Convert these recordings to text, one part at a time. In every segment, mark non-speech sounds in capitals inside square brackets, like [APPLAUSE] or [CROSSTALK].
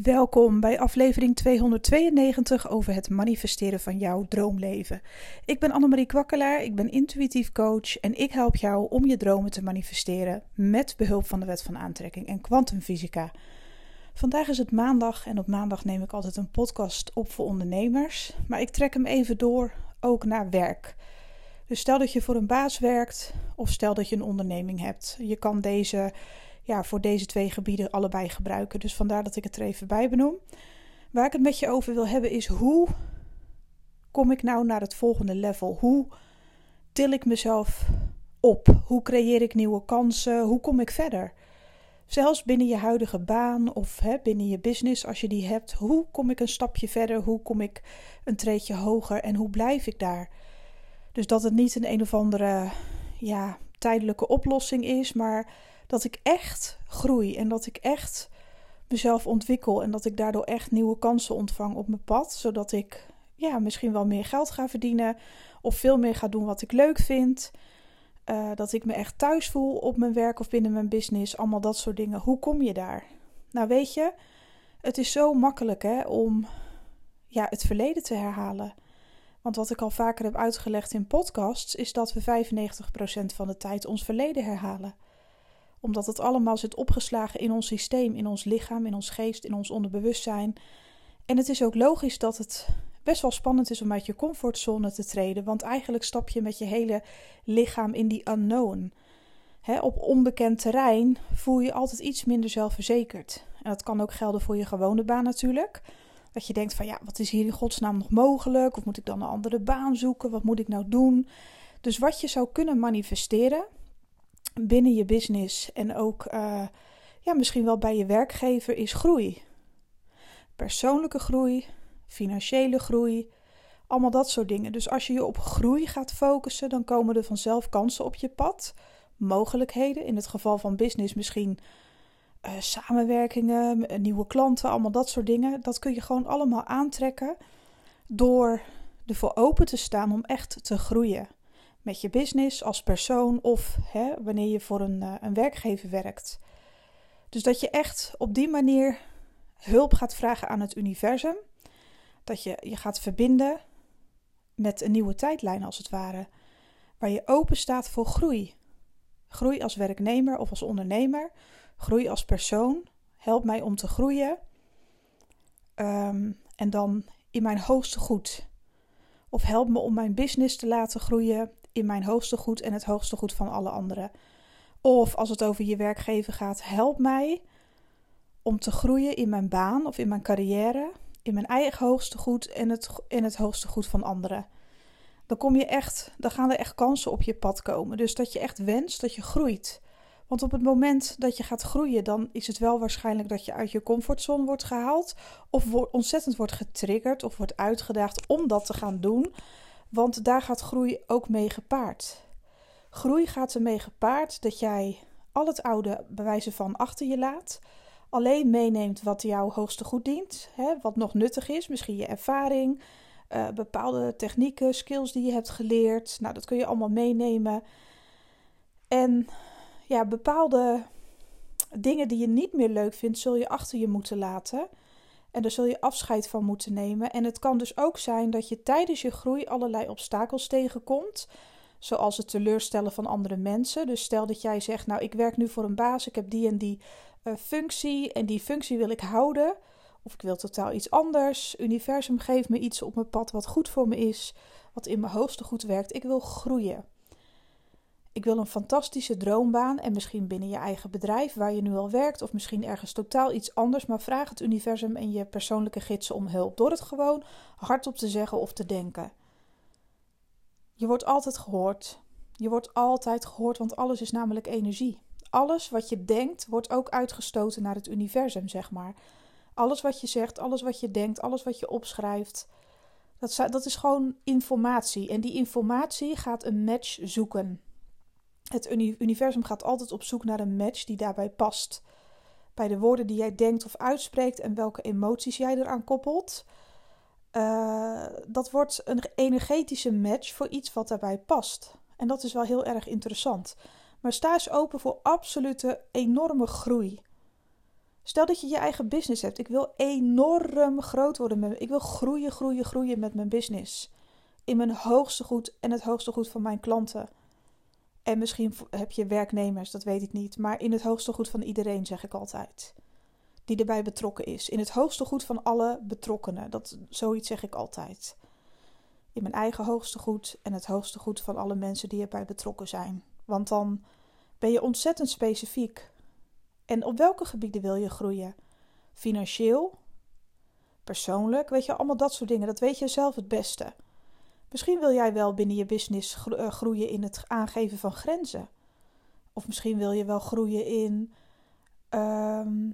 Welkom bij aflevering 292 over het manifesteren van jouw droomleven. Ik ben Annemarie Kwakkelaar, ik ben intuïtief coach en ik help jou om je dromen te manifesteren met behulp van de wet van aantrekking en kwantumfysica. Vandaag is het maandag en op maandag neem ik altijd een podcast op voor ondernemers, maar ik trek hem even door ook naar werk. Dus stel dat je voor een baas werkt of stel dat je een onderneming hebt. Je kan deze ja, voor deze twee gebieden allebei gebruiken. Dus vandaar dat ik het er even bij benoem. Waar ik het met je over wil hebben is hoe kom ik nou naar het volgende level? Hoe til ik mezelf op? Hoe creëer ik nieuwe kansen? Hoe kom ik verder? Zelfs binnen je huidige baan of hè, binnen je business, als je die hebt, hoe kom ik een stapje verder? Hoe kom ik een treedje hoger en hoe blijf ik daar? Dus dat het niet een een of andere ja, tijdelijke oplossing is, maar dat ik echt groei en dat ik echt mezelf ontwikkel en dat ik daardoor echt nieuwe kansen ontvang op mijn pad, zodat ik ja, misschien wel meer geld ga verdienen of veel meer ga doen wat ik leuk vind. Uh, dat ik me echt thuis voel op mijn werk of binnen mijn business, allemaal dat soort dingen. Hoe kom je daar? Nou, weet je, het is zo makkelijk hè, om ja, het verleden te herhalen. Want wat ik al vaker heb uitgelegd in podcasts, is dat we 95% van de tijd ons verleden herhalen omdat het allemaal zit opgeslagen in ons systeem, in ons lichaam, in ons geest, in ons onderbewustzijn. En het is ook logisch dat het best wel spannend is om uit je comfortzone te treden, want eigenlijk stap je met je hele lichaam in die unknown. op onbekend terrein voel je altijd iets minder zelfverzekerd. En dat kan ook gelden voor je gewone baan natuurlijk. Dat je denkt van ja, wat is hier in godsnaam nog mogelijk? Of moet ik dan een andere baan zoeken? Wat moet ik nou doen? Dus wat je zou kunnen manifesteren, binnen je business en ook uh, ja, misschien wel bij je werkgever is groei. Persoonlijke groei, financiële groei, allemaal dat soort dingen. Dus als je je op groei gaat focussen, dan komen er vanzelf kansen op je pad, mogelijkheden. In het geval van business misschien uh, samenwerkingen, nieuwe klanten, allemaal dat soort dingen. Dat kun je gewoon allemaal aantrekken door ervoor open te staan om echt te groeien met je business als persoon of hè, wanneer je voor een, uh, een werkgever werkt. Dus dat je echt op die manier hulp gaat vragen aan het universum. Dat je je gaat verbinden met een nieuwe tijdlijn als het ware. Waar je open staat voor groei. Groei als werknemer of als ondernemer. Groei als persoon. Help mij om te groeien. Um, en dan in mijn hoogste goed. Of help me om mijn business te laten groeien in mijn hoogste goed en het hoogste goed van alle anderen. Of als het over je werkgever gaat, help mij om te groeien in mijn baan of in mijn carrière, in mijn eigen hoogste goed en het, in het hoogste goed van anderen. Dan, kom je echt, dan gaan er echt kansen op je pad komen. Dus dat je echt wenst dat je groeit. Want op het moment dat je gaat groeien, dan is het wel waarschijnlijk dat je uit je comfortzone wordt gehaald. Of ontzettend wordt getriggerd of wordt uitgedaagd om dat te gaan doen. Want daar gaat groei ook mee gepaard. Groei gaat ermee gepaard dat jij al het oude bewijzen van achter je laat. Alleen meeneemt wat jouw hoogste goed dient. Hè, wat nog nuttig is. Misschien je ervaring. Uh, bepaalde technieken, skills die je hebt geleerd. Nou, dat kun je allemaal meenemen. En ja, bepaalde dingen die je niet meer leuk vindt, zul je achter je moeten laten. En daar zul je afscheid van moeten nemen. En het kan dus ook zijn dat je tijdens je groei allerlei obstakels tegenkomt. Zoals het teleurstellen van andere mensen. Dus stel dat jij zegt: Nou, ik werk nu voor een baas, ik heb die en die uh, functie. En die functie wil ik houden. Of ik wil totaal iets anders. Universum geeft me iets op mijn pad wat goed voor me is. Wat in mijn hoogste goed werkt. Ik wil groeien. Ik wil een fantastische droombaan en misschien binnen je eigen bedrijf waar je nu al werkt, of misschien ergens totaal iets anders, maar vraag het universum en je persoonlijke gidsen om hulp door het gewoon hardop te zeggen of te denken. Je wordt altijd gehoord. Je wordt altijd gehoord, want alles is namelijk energie. Alles wat je denkt wordt ook uitgestoten naar het universum, zeg maar. Alles wat je zegt, alles wat je denkt, alles wat je opschrijft, dat, dat is gewoon informatie. En die informatie gaat een match zoeken. Het universum gaat altijd op zoek naar een match die daarbij past. Bij de woorden die jij denkt of uitspreekt en welke emoties jij eraan koppelt. Uh, dat wordt een energetische match voor iets wat daarbij past. En dat is wel heel erg interessant. Maar sta eens open voor absolute enorme groei. Stel dat je je eigen business hebt. Ik wil enorm groot worden. Ik wil groeien, groeien, groeien met mijn business. In mijn hoogste goed en het hoogste goed van mijn klanten. En misschien heb je werknemers, dat weet ik niet. Maar in het hoogste goed van iedereen, zeg ik altijd. Die erbij betrokken is. In het hoogste goed van alle betrokkenen. Dat, zoiets zeg ik altijd. In mijn eigen hoogste goed en het hoogste goed van alle mensen die erbij betrokken zijn. Want dan ben je ontzettend specifiek. En op welke gebieden wil je groeien? Financieel? Persoonlijk? Weet je, allemaal dat soort dingen. Dat weet je zelf het beste. Misschien wil jij wel binnen je business eh, groeien in het aangeven van grenzen. Of misschien wil je wel groeien in, ehm,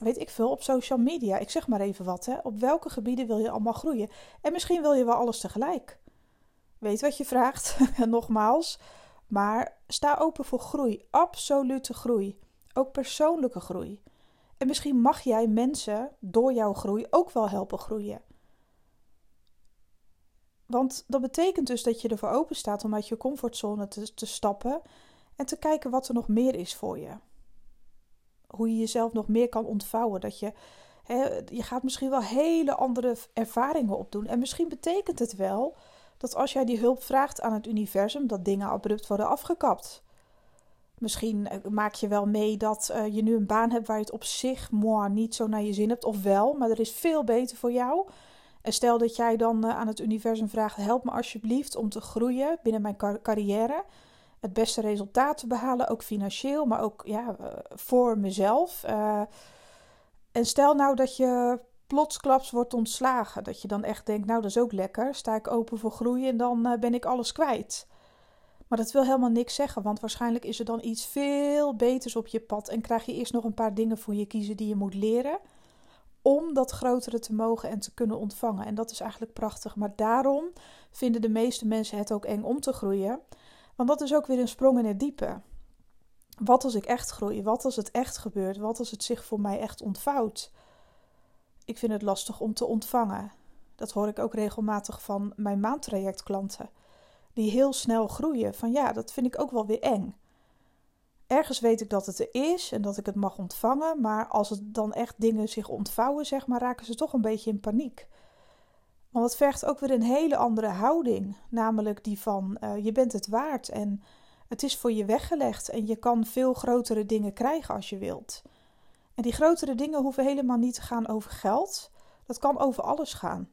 weet ik veel, op social media. Ik zeg maar even wat. Hè. Op welke gebieden wil je allemaal groeien? En misschien wil je wel alles tegelijk. Weet wat je vraagt, [LAUGHS] nogmaals. Maar sta open voor groei, absolute groei. Ook persoonlijke groei. En misschien mag jij mensen door jouw groei ook wel helpen groeien. Want dat betekent dus dat je ervoor open staat om uit je comfortzone te, te stappen en te kijken wat er nog meer is voor je. Hoe je jezelf nog meer kan ontvouwen. Dat je, hè, je gaat misschien wel hele andere ervaringen opdoen. En misschien betekent het wel dat als jij die hulp vraagt aan het universum, dat dingen abrupt worden afgekapt. Misschien eh, maak je wel mee dat uh, je nu een baan hebt waar je het op zich moi, niet zo naar je zin hebt. Of wel, maar er is veel beter voor jou. En stel dat jij dan uh, aan het universum vraagt: help me alsjeblieft om te groeien binnen mijn car carrière. Het beste resultaat te behalen, ook financieel, maar ook ja, voor mezelf. en stel nou dat je plotsklaps wordt ontslagen. Dat je dan echt denkt: nou, dat is ook lekker. Sta ik open voor groeien en dan ben ik alles kwijt. Maar dat wil helemaal niks zeggen, want waarschijnlijk is er dan iets veel beters op je pad en krijg je eerst nog een paar dingen voor je kiezen die je moet leren om dat grotere te mogen en te kunnen ontvangen. En dat is eigenlijk prachtig. Maar daarom vinden de meeste mensen het ook eng om te groeien, want dat is ook weer een sprong in het diepe. Wat als ik echt groei? Wat als het echt gebeurt? Wat als het zich voor mij echt ontvouwt? Ik vind het lastig om te ontvangen. Dat hoor ik ook regelmatig van mijn maandtrajectklanten die heel snel groeien. Van ja, dat vind ik ook wel weer eng. Ergens weet ik dat het er is en dat ik het mag ontvangen, maar als het dan echt dingen zich ontvouwen, zeg maar, raken ze toch een beetje in paniek. Want het vergt ook weer een hele andere houding, namelijk die van uh, je bent het waard en het is voor je weggelegd en je kan veel grotere dingen krijgen als je wilt. En die grotere dingen hoeven helemaal niet te gaan over geld. Dat kan over alles gaan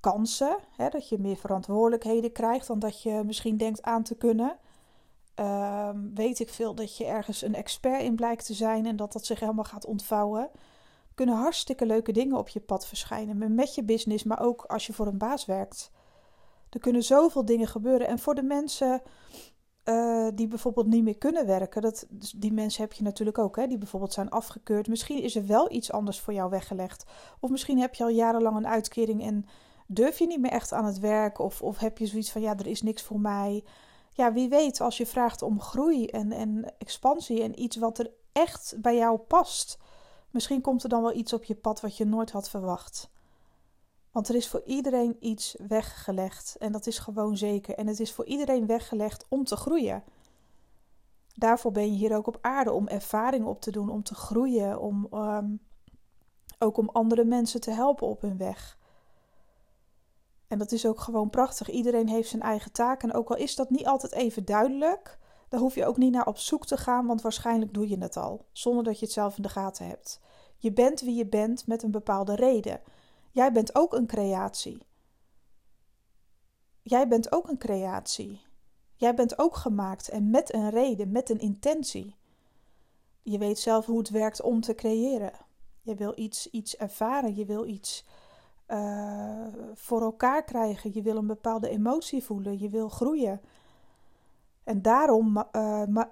kansen. Hè, dat je meer verantwoordelijkheden krijgt dan dat je misschien denkt aan te kunnen. Ehm, weet ik veel dat je ergens een expert in blijkt te zijn en dat dat zich helemaal gaat ontvouwen. Kunnen hartstikke leuke dingen op je pad verschijnen. Met je business, maar ook als je voor een baas werkt. Er kunnen zoveel dingen gebeuren. En voor de mensen uh, die bijvoorbeeld niet meer kunnen werken, dat, dus die mensen heb je natuurlijk ook, hè, die bijvoorbeeld zijn afgekeurd. Misschien is er wel iets anders voor jou weggelegd. Of misschien heb je al jarenlang een uitkering en durf je niet meer echt aan het werk? Of, of heb je zoiets van, ja, er is niks voor mij? Ja, wie weet, als je vraagt om groei en, en expansie en iets wat er echt bij jou past. Misschien komt er dan wel iets op je pad wat je nooit had verwacht. Want er is voor iedereen iets weggelegd en dat is gewoon zeker. En het is voor iedereen weggelegd om te groeien. Daarvoor ben je hier ook op aarde om ervaring op te doen, om te groeien, om um, ook om andere mensen te helpen op hun weg. En dat is ook gewoon prachtig. Iedereen heeft zijn eigen taak. En ook al is dat niet altijd even duidelijk, daar hoef je ook niet naar op zoek te gaan, want waarschijnlijk doe je het al, zonder dat je het zelf in de gaten hebt. Je bent wie je bent met een bepaalde reden. Jij bent ook een creatie. Jij bent ook een creatie. Jij bent ook gemaakt en met een reden, met een intentie. Je weet zelf hoe het werkt om te creëren. Je wil iets, iets ervaren, je wil iets uh, voor elkaar krijgen. Je wil een bepaalde emotie voelen. Je wil groeien. En daarom, uh,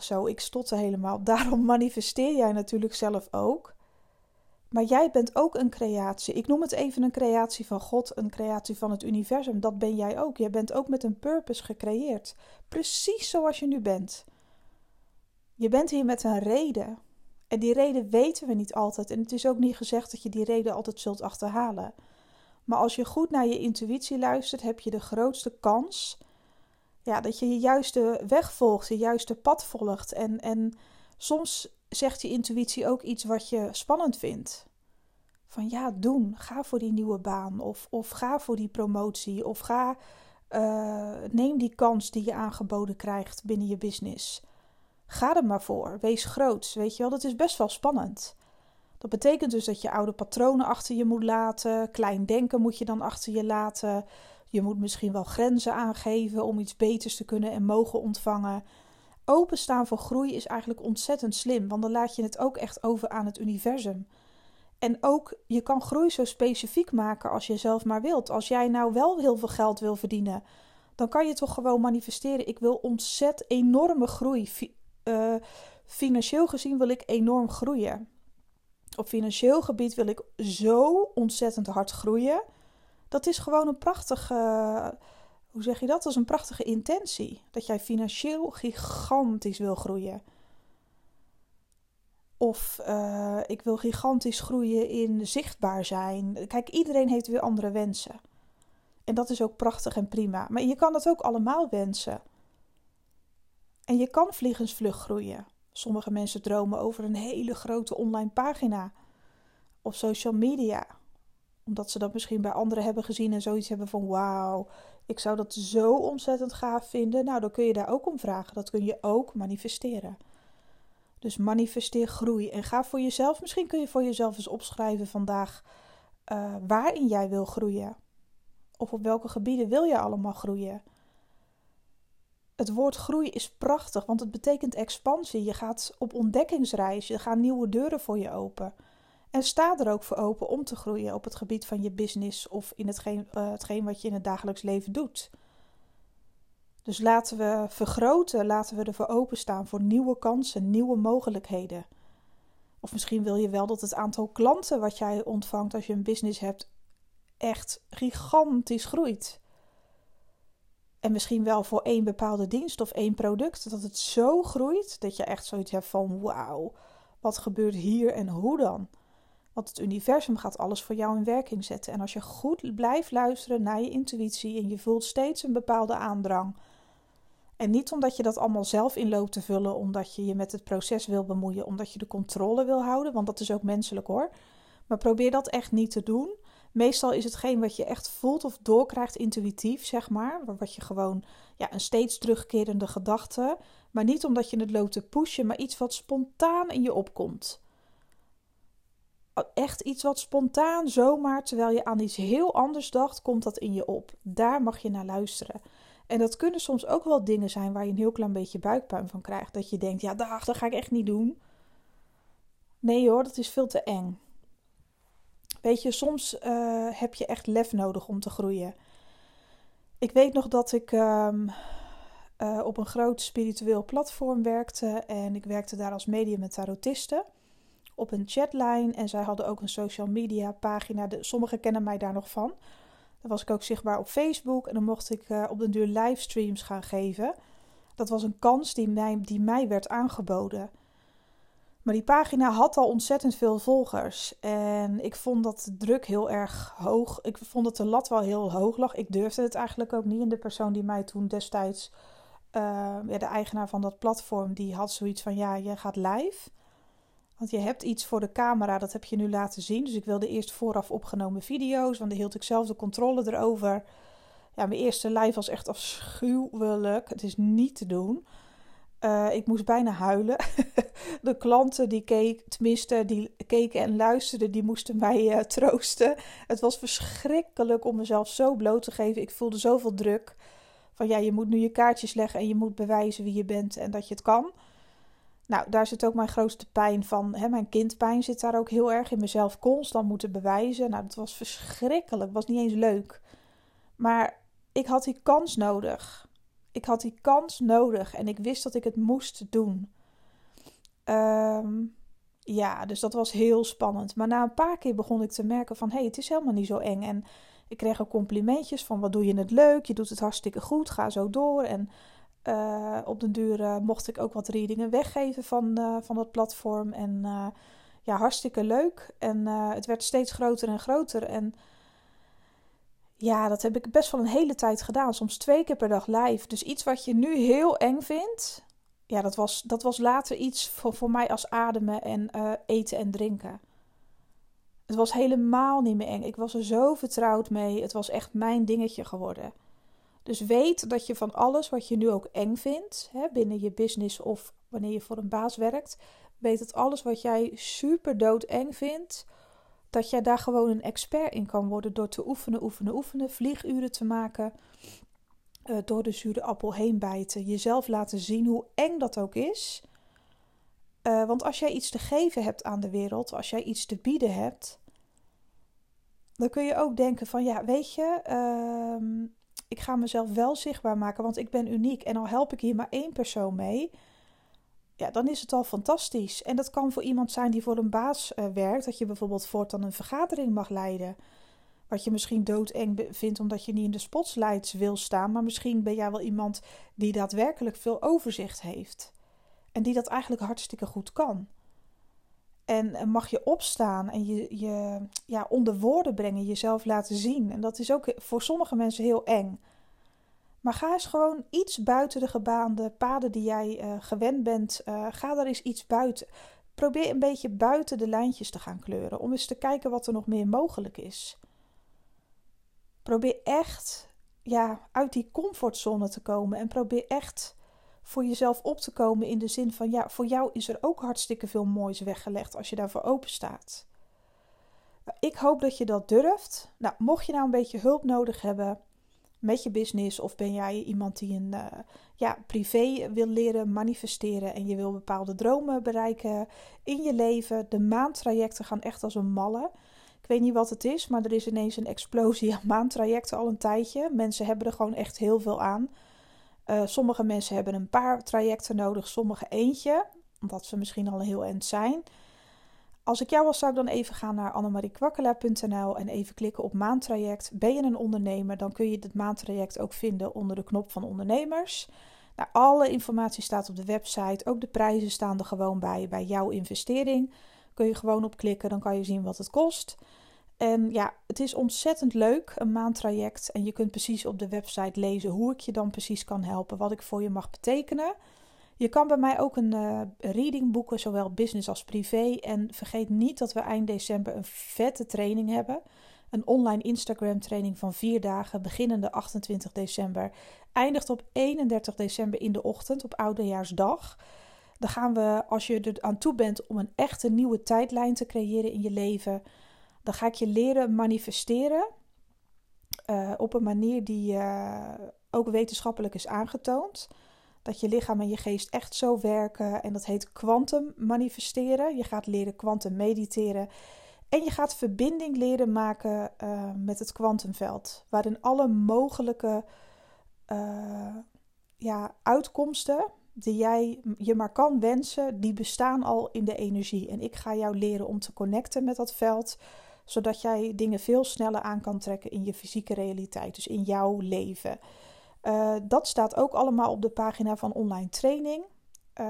zo, ik stotte helemaal. [LAUGHS] Daarom manifesteer jij natuurlijk zelf ook. Maar jij bent ook een creatie. Ik noem het even een creatie van God, een creatie van het universum. Dat ben jij ook. Jij bent ook met een purpose gecreëerd. Precies zoals je nu bent. Je bent hier met een reden. En die reden weten we niet altijd. En het is ook niet gezegd dat je die reden altijd zult achterhalen. Maar als je goed naar je intuïtie luistert, heb je de grootste kans ja, dat je je juiste weg volgt, je juiste pad volgt. En, en soms zegt die intuïtie ook iets wat je spannend vindt. Van ja, doen. Ga voor die nieuwe baan. Of, of ga voor die promotie. Of ga, uh, neem die kans die je aangeboden krijgt binnen je business. Ga er maar voor. Wees groots. Weet je wel, dat is best wel spannend. Dat betekent dus dat je oude patronen achter je moet laten. Klein denken moet je dan achter je laten. Je moet misschien wel grenzen aangeven om iets beters te kunnen en mogen ontvangen. Openstaan voor groei is eigenlijk ontzettend slim, want dan laat je het ook echt over aan het universum. En ook, je kan groei zo specifiek maken als je zelf maar wilt. Als jij nou wel heel veel geld wil verdienen, dan kan je toch gewoon manifesteren. Ik wil ontzettend enorme groei. Uh, financieel gezien wil ik enorm groeien. Op financieel gebied wil ik zo ontzettend hard groeien. Dat is gewoon een prachtige. Hoe zeg je dat? Dat is een prachtige intentie. Dat jij financieel gigantisch wil groeien. Of uh, ik wil gigantisch groeien in zichtbaar zijn. Kijk, iedereen heeft weer andere wensen. En dat is ook prachtig en prima. Maar je kan dat ook allemaal wensen. En je kan vliegensvlug groeien. Sommige mensen dromen over een hele grote online pagina of social media. Omdat ze dat misschien bij anderen hebben gezien en zoiets hebben van wauw, ik zou dat zo ontzettend gaaf vinden. Nou, dan kun je daar ook om vragen. Dat kun je ook manifesteren. Dus manifesteer groei en ga voor jezelf. Misschien kun je voor jezelf eens opschrijven vandaag uh, waarin jij wil groeien. Of op welke gebieden wil je allemaal groeien. Het woord groei is prachtig, want het betekent expansie. Je gaat op ontdekkingsreis, er gaan nieuwe deuren voor je open. En sta er ook voor open om te groeien op het gebied van je business of in hetgeen, uh, hetgeen wat je in het dagelijks leven doet. Dus laten we vergroten, laten we ervoor openstaan voor nieuwe kansen, nieuwe mogelijkheden. Of misschien wil je wel dat het aantal klanten wat jij ontvangt als je een business hebt echt gigantisch groeit. En misschien wel voor één bepaalde dienst of één product, dat het zo groeit dat je echt zoiets hebt van wauw, wat gebeurt hier en hoe dan? Want het universum gaat alles voor jou in werking zetten. En als je goed blijft luisteren naar je intuïtie en je voelt steeds een bepaalde aandrang. En niet omdat je dat allemaal zelf in loopt te vullen, omdat je je met het proces wil bemoeien, omdat je de controle wil houden, want dat is ook menselijk hoor. Maar probeer dat echt niet te doen. Meestal is hetgeen wat je echt voelt of doorkrijgt intuïtief, zeg maar. Wat je gewoon ja, een steeds terugkerende gedachte. Maar niet omdat je het loopt te pushen, maar iets wat spontaan in je opkomt echt iets wat spontaan, zomaar, terwijl je aan iets heel anders dacht, komt dat in je op. Daar mag je naar luisteren. En dat kunnen soms ook wel dingen zijn waar je een heel klein beetje buikpuin van krijgt. Dat je denkt, ja, dag, dat ga ik echt niet doen. Nee hoor, dat is veel te eng. Weet je, soms uh, heb je echt lef nodig om te groeien. Ik weet nog dat ik um, uh, op een groot spiritueel platform werkte. En ik werkte daar als medium met tarotisten op een chatline en zij hadden ook een social media pagina. De, sommigen kennen mij daar nog van. Dan was ik ook zichtbaar op Facebook en dan mocht ik uh, op den duur livestreams gaan geven. Dat was een kans die mij, die mij werd aangeboden. Maar die pagina had al ontzettend veel volgers. En ik vond dat de druk heel erg hoog. Ik vond dat de lat wel heel hoog lag. Ik durfde het eigenlijk ook niet. En de persoon die mij toen destijds, uh, ja, de eigenaar van dat platform, die had zoiets van: ja, je gaat live. Want je hebt iets voor de camera, dat heb je nu laten zien. Dus ik wilde eerst vooraf opgenomen video's, want dan hield ik zelf de controle erover. Ja, mijn eerste live was echt afschuwelijk. Het is niet te doen. Uh, ik moest bijna huilen. [LAUGHS] de klanten die keken, tenminste, die keken en luisterden, die moesten mij uh, troosten. Het was verschrikkelijk om mezelf zo bloot te geven. Ik voelde zoveel druk. Van ja, je moet nu je kaartjes leggen en je moet bewijzen wie je bent en dat je het kan. Nou, daar zit ook mijn grootste pijn van. Hè, mijn kindpijn zit daar ook heel erg in mezelf constant moeten bewijzen. Nou, dat was verschrikkelijk. was niet eens leuk. Maar ik had die kans nodig. Ik had die kans nodig en ik wist dat ik het moest doen. Um, ja, dus dat was heel spannend. Maar na een paar keer begon ik te merken van... hé, hey, het is helemaal niet zo eng. En ik kreeg ook complimentjes van... wat doe je het leuk, je doet het hartstikke goed, ga zo door. En uh, op den duur uh, mocht ik ook wat readingen weggeven van, uh, van dat platform. En ja, hartstikke leuk. En het werd steeds groter en groter. En ja, dat heb ik best wel een hele tijd gedaan. Soms twee keer per dag live. Dus iets wat je nu heel eng vindt, ja, dat was, dat was later iets voor, voor mij als ademen en uh, eten en drinken. Het was helemaal niet meer eng. Ik was er zo vertrouwd mee. Het was echt mijn dingetje geworden. Dus weet dat je van alles wat je nu ook eng vindt, hè, binnen je business of wanneer je voor een baas werkt, weet dat alles wat jij super doodeng vindt, dat jij daar gewoon een expert in kan worden door te oefenen, oefenen, oefenen, vlieguren te maken, uh, door de zure appel heen bijten, jezelf laten zien hoe eng dat ook is. Uh, want als jij iets te geven hebt aan de wereld, als jij iets te bieden hebt, dan kun je ook denken van ja, weet je, uh, ik ga mezelf wel zichtbaar maken, want ik ben uniek en al help ik hier maar één persoon mee, ja, dan is het al fantastisch. En dat kan voor iemand zijn die voor een baas uh, werkt, dat je bijvoorbeeld voortaan een vergadering mag leiden. Wat je misschien doodeng vindt omdat je niet in de spotlights wil staan, maar misschien ben jij wel iemand die daadwerkelijk veel overzicht heeft. En die dat eigenlijk hartstikke goed kan. En mag je opstaan en je, je ja, onder woorden brengen, jezelf laten zien. En dat is ook voor sommige mensen heel eng. Maar ga eens gewoon iets buiten de gebaande paden die jij uh, gewend bent. Uh, ga er eens iets buiten. Probeer een beetje buiten de lijntjes te gaan kleuren. Om eens te kijken wat er nog meer mogelijk is. Probeer echt ja, uit die comfortzone te komen. En probeer echt voor jezelf op te komen in de zin van ja, voor jou is er ook hartstikke veel moois weggelegd als je daarvoor open staat. Ik hoop dat je dat durft. Nou, mocht je nou een beetje hulp nodig hebben met je business of ben jij iemand die een uh, ja, privé wil leren manifesteren en je wil bepaalde dromen bereiken in je leven, de maandtrajecten gaan echt als een malle. Ik weet niet wat het is, maar er is ineens een explosie aan maandtrajecten al een tijdje. Mensen hebben er gewoon echt heel veel aan. Uh, sommige mensen hebben een paar trajecten nodig, sommige eentje, omdat ze misschien al een heel eind zijn. Als ik jou was, zou ik dan even gaan naar annemariekwakkelaar.nl en even klikken op maandtraject. Ben je een ondernemer, dan kun je dit maandtraject ook vinden onder de knop van ondernemers. Nou, alle informatie staat op de website, ook de prijzen staan er gewoon bij, bij jouw investering. Kun je gewoon op klikken, dan kan je zien wat het kost. En ja, het is ontzettend leuk, een maandtraject. En je kunt precies op de website lezen hoe ik je dan precies kan helpen, wat ik voor je mag betekenen. Je kan bij mij ook een uh, reading boeken, zowel business als privé. En vergeet niet dat we eind december een vette training hebben. Een online Instagram training van vier dagen, beginnende 28 december. Eindigt op 31 december in de ochtend, op Oudejaarsdag. Dan gaan we, als je er aan toe bent om een echte nieuwe tijdlijn te creëren in je leven dan ga ik je leren manifesteren uh, op een manier die uh, ook wetenschappelijk is aangetoond. Dat je lichaam en je geest echt zo werken. En dat heet kwantum manifesteren. Je gaat leren kwantum mediteren. En je gaat verbinding leren maken uh, met het kwantumveld. Waarin alle mogelijke ja, uitkomsten die jij je maar kan wensen, die bestaan al in de energie. En ik ga jou leren om te connecten met dat veld zodat jij dingen veel sneller aan kan trekken in je fysieke realiteit, dus in jouw leven. Uh, dat staat ook allemaal op de pagina van online training. Uh,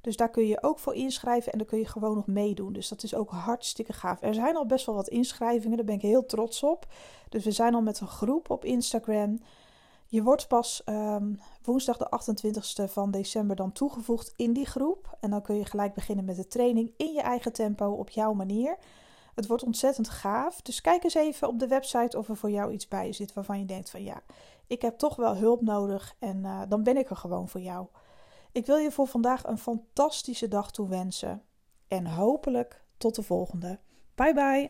dus daar kun je ook voor inschrijven en dan kun je gewoon nog meedoen. Dus dat is ook hartstikke gaaf. Er zijn al best wel wat inschrijvingen, daar ben ik heel trots op. Dus we zijn al met een groep op Instagram. Je wordt pas um, woensdag de 28e van december dan toegevoegd in die groep. En dan kun je gelijk beginnen met de training in je eigen tempo op jouw manier. Het wordt ontzettend gaaf. Dus kijk eens even op de website of er voor jou iets bij zit waarvan je denkt van ja, ik heb toch wel hulp nodig en uh, dan ben ik er gewoon voor jou. Ik wil je voor vandaag een fantastische dag toewensen en hopelijk tot de volgende. Bye bye.